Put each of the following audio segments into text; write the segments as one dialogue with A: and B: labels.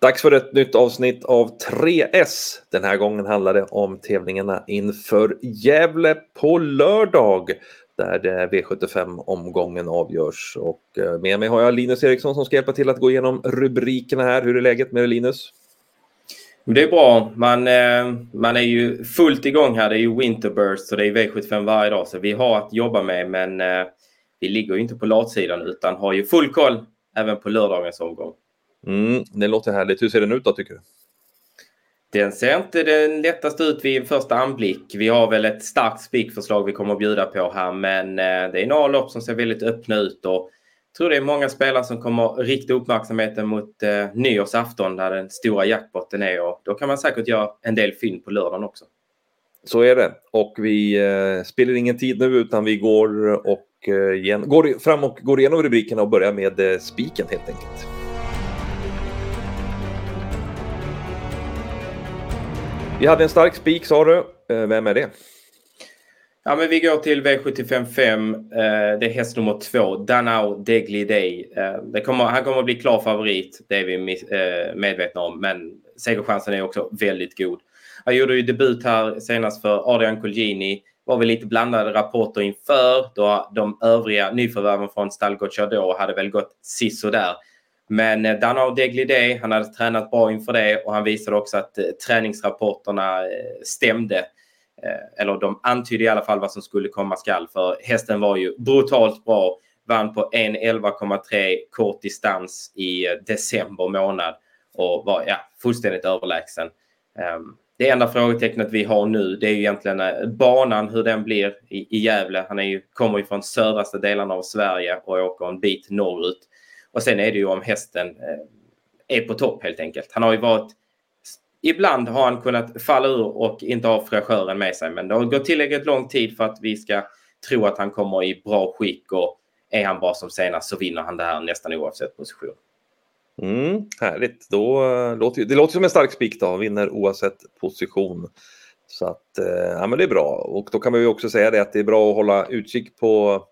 A: Dags för ett nytt avsnitt av 3S. Den här gången handlar det om tävlingarna inför Gävle på lördag där V75-omgången avgörs. Och eh, med mig har jag Linus Eriksson som ska hjälpa till att gå igenom rubrikerna här. Hur är läget med dig Linus?
B: Det är bra. Man, eh, man är ju fullt igång här. Det är ju Winterburst och det är V75 varje dag så vi har att jobba med men eh, vi ligger ju inte på latsidan utan har ju full koll även på lördagens omgång.
A: Mm, det låter härligt. Hur ser den ut då tycker du?
B: Den ser inte den lättaste ut vid första anblick. Vi har väl ett starkt spikförslag vi kommer att bjuda på här men eh, det är några lopp som ser väldigt öppna ut och jag tror det är många spelare som kommer rikta uppmärksamheten mot eh, nyårsafton där den stora jackpotten är och då kan man säkert göra en del fynd på lördagen också.
A: Så är det och vi eh, spelar ingen tid nu utan vi går, och, eh, igen, går fram och går igenom rubrikerna och börjar med eh, spiken helt enkelt. Vi hade en stark spik sa du. Eh, vem är det?
B: Ja, men vi går till V755. Eh, det är häst nummer två, Danao Degli Day. Eh, det kommer, han kommer att bli klar favorit, det är vi medvetna om. Men segerchansen är också väldigt god. Han gjorde ju debut här senast för Adrian Colgjini. var väl lite blandade rapporter inför då de övriga nyförvärven från Stall Gocciador hade väl gått sisådär. Men eh, Danao Deglidé, han hade tränat bra inför det och han visade också att eh, träningsrapporterna eh, stämde. Eh, eller de antydde i alla fall vad som skulle komma skall för hästen var ju brutalt bra. Vann på 1.11,3 kort distans i december månad och var ja, fullständigt överlägsen. Ehm, det enda frågetecknet vi har nu det är ju egentligen banan, hur den blir i, i Gävle. Han är ju, kommer ju från södraste delarna av Sverige och åker en bit norrut. Och sen är det ju om hästen eh, är på topp helt enkelt. Han har ju varit Ibland har han kunnat falla ur och inte ha fräschören med sig men det har gått tillräckligt lång tid för att vi ska tro att han kommer i bra skick och är han bra som senast så vinner han det här nästan oavsett position.
A: Mm, härligt, då eh, låter, det låter som en stark spik då, vinner oavsett position. Så att, eh, ja men det är bra och då kan vi också säga det att det är bra att hålla utkik på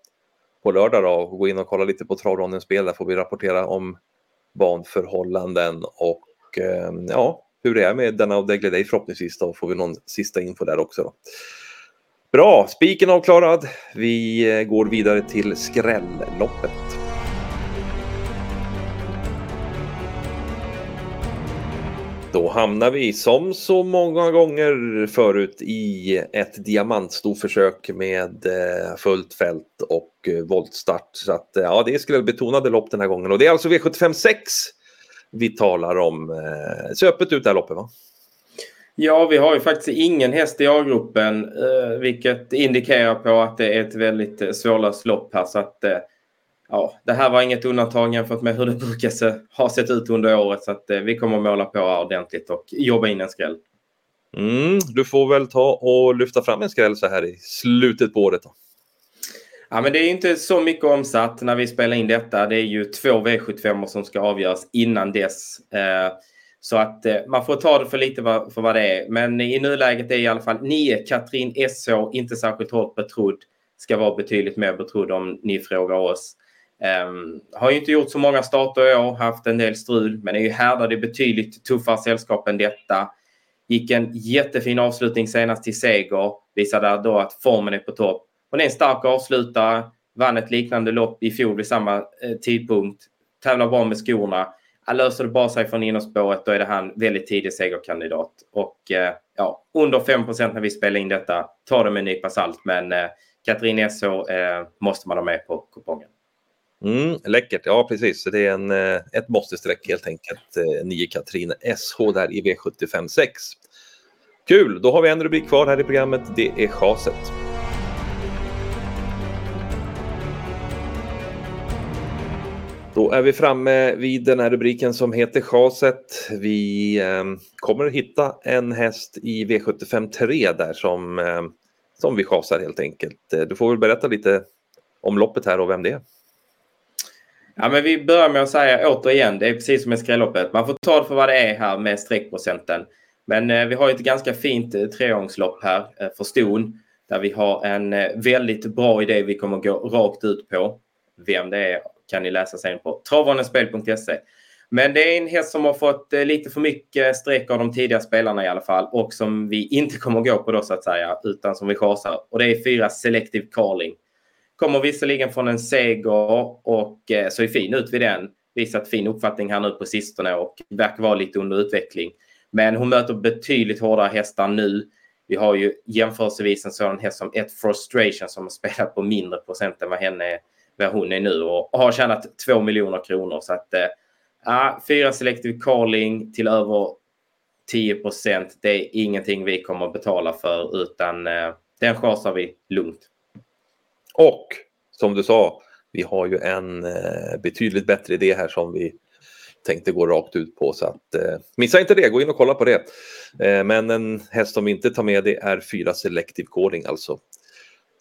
A: på lördag då och gå in och kolla lite på travrondens spel. Där får vi rapportera om banförhållanden och eh, ja, hur det är med denna och Day förhoppningsvis då får vi någon sista info där också. Då. Bra, spiken avklarad. Vi eh, går vidare till skrälloppet. Då hamnar vi som så många gånger förut i ett diamantstorförsök med eh, fullt fält och eh, voltstart. Så att, eh, ja, det är skrällbetonade lopp den här gången och det är alltså V75 6 vi talar om. Det ser öppet ut det här loppet va?
B: Ja, vi har ju faktiskt ingen häst i A-gruppen, vilket indikerar på att det är ett väldigt svårlöst lopp här. Så att, ja, det här var inget undantag jämfört med hur det brukar se, ha sett ut under året. Så att, eh, vi kommer att måla på ordentligt och jobba in en skräll.
A: Mm, du får väl ta och lyfta fram en skräll så här i slutet på året. Då.
B: Ja, men det är inte så mycket omsatt när vi spelar in detta. Det är ju två V75 som ska avgöras innan dess. Eh, så att eh, man får ta det för lite för vad det är. Men i nuläget är i alla fall 9 Katrin SH inte särskilt hårt betrodd. Ska vara betydligt mer betrodd om ni frågar oss. Um, har ju inte gjort så många starter i år, haft en del strul, men är ju härdad i betydligt tuffare sällskap än detta. Gick en jättefin avslutning senast till seger, visade då att formen är på topp. Hon är en stark avslutare, vann ett liknande lopp i fjol vid samma eh, tidpunkt, tävlar bra med skorna. Han löser det bara sig från innerspåret, då är det han väldigt tidig segerkandidat. Och eh, ja, under 5 när vi spelar in detta, ta det med en nypa salt, men eh, Katrin SH eh, måste man ha med på kupongen.
A: Mm, läckert, ja precis. Det är en, eh, ett måste-streck helt enkelt. Eh, 9 Katrin SH där i V75 6. Kul, då har vi en rubrik kvar här i programmet. Det är chaset. Då är vi framme vid den här rubriken som heter chaset. Vi eh, kommer hitta en häst i V75 3 där som, eh, som vi chasar helt enkelt. Eh, du får väl berätta lite om loppet här och vem det är.
B: Ja, men vi börjar med att säga återigen, det är precis som med skrälloppet. Man får ta det för vad det är här med streckprocenten. Men eh, vi har ett ganska fint eh, treångslopp här eh, för ston där vi har en eh, väldigt bra idé vi kommer gå rakt ut på. Vem det är kan ni läsa sen på travvanespel.se. Men det är en häst som har fått eh, lite för mycket streck av de tidiga spelarna i alla fall och som vi inte kommer gå på då så att säga utan som vi chasar. Och det är fyra Selective Calling. Kommer visserligen från en seger och eh, såg fin ut vid den. Visat fin uppfattning här nu på sistone och verkar vara lite under utveckling. Men hon möter betydligt hårdare hästar nu. Vi har ju jämförelsevis en sådan häst som ett Frustration som har spelat på mindre procent än vad, henne, vad hon är nu och har tjänat 2 miljoner kronor. Så att äh, fyra Selective Calling till över 10 procent. Det är ingenting vi kommer att betala för utan äh, den chasar vi lugnt.
A: Och som du sa, vi har ju en eh, betydligt bättre idé här som vi tänkte gå rakt ut på. Så att, eh, missa inte det, gå in och kolla på det. Eh, men en häst som vi inte tar med det är fyra Selective Calling alltså.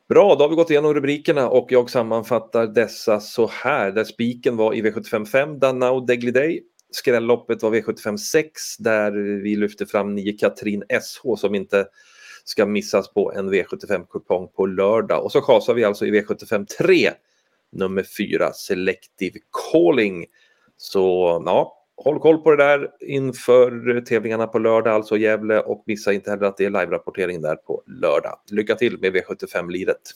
A: Bra, då har vi gått igenom rubrikerna och jag sammanfattar dessa så här. Där spiken var i V755, Danau Degliday. Skrälloppet var V756, där vi lyfte fram 9 Katrin SH som inte ska missas på en V75-kupong på lördag. Och så chasar vi alltså i V75 3, nummer 4, Selective Calling. Så ja, håll koll på det där inför tävlingarna på lördag, alltså Gävle och missa inte heller att det är live-rapportering där på lördag. Lycka till med V75-liret!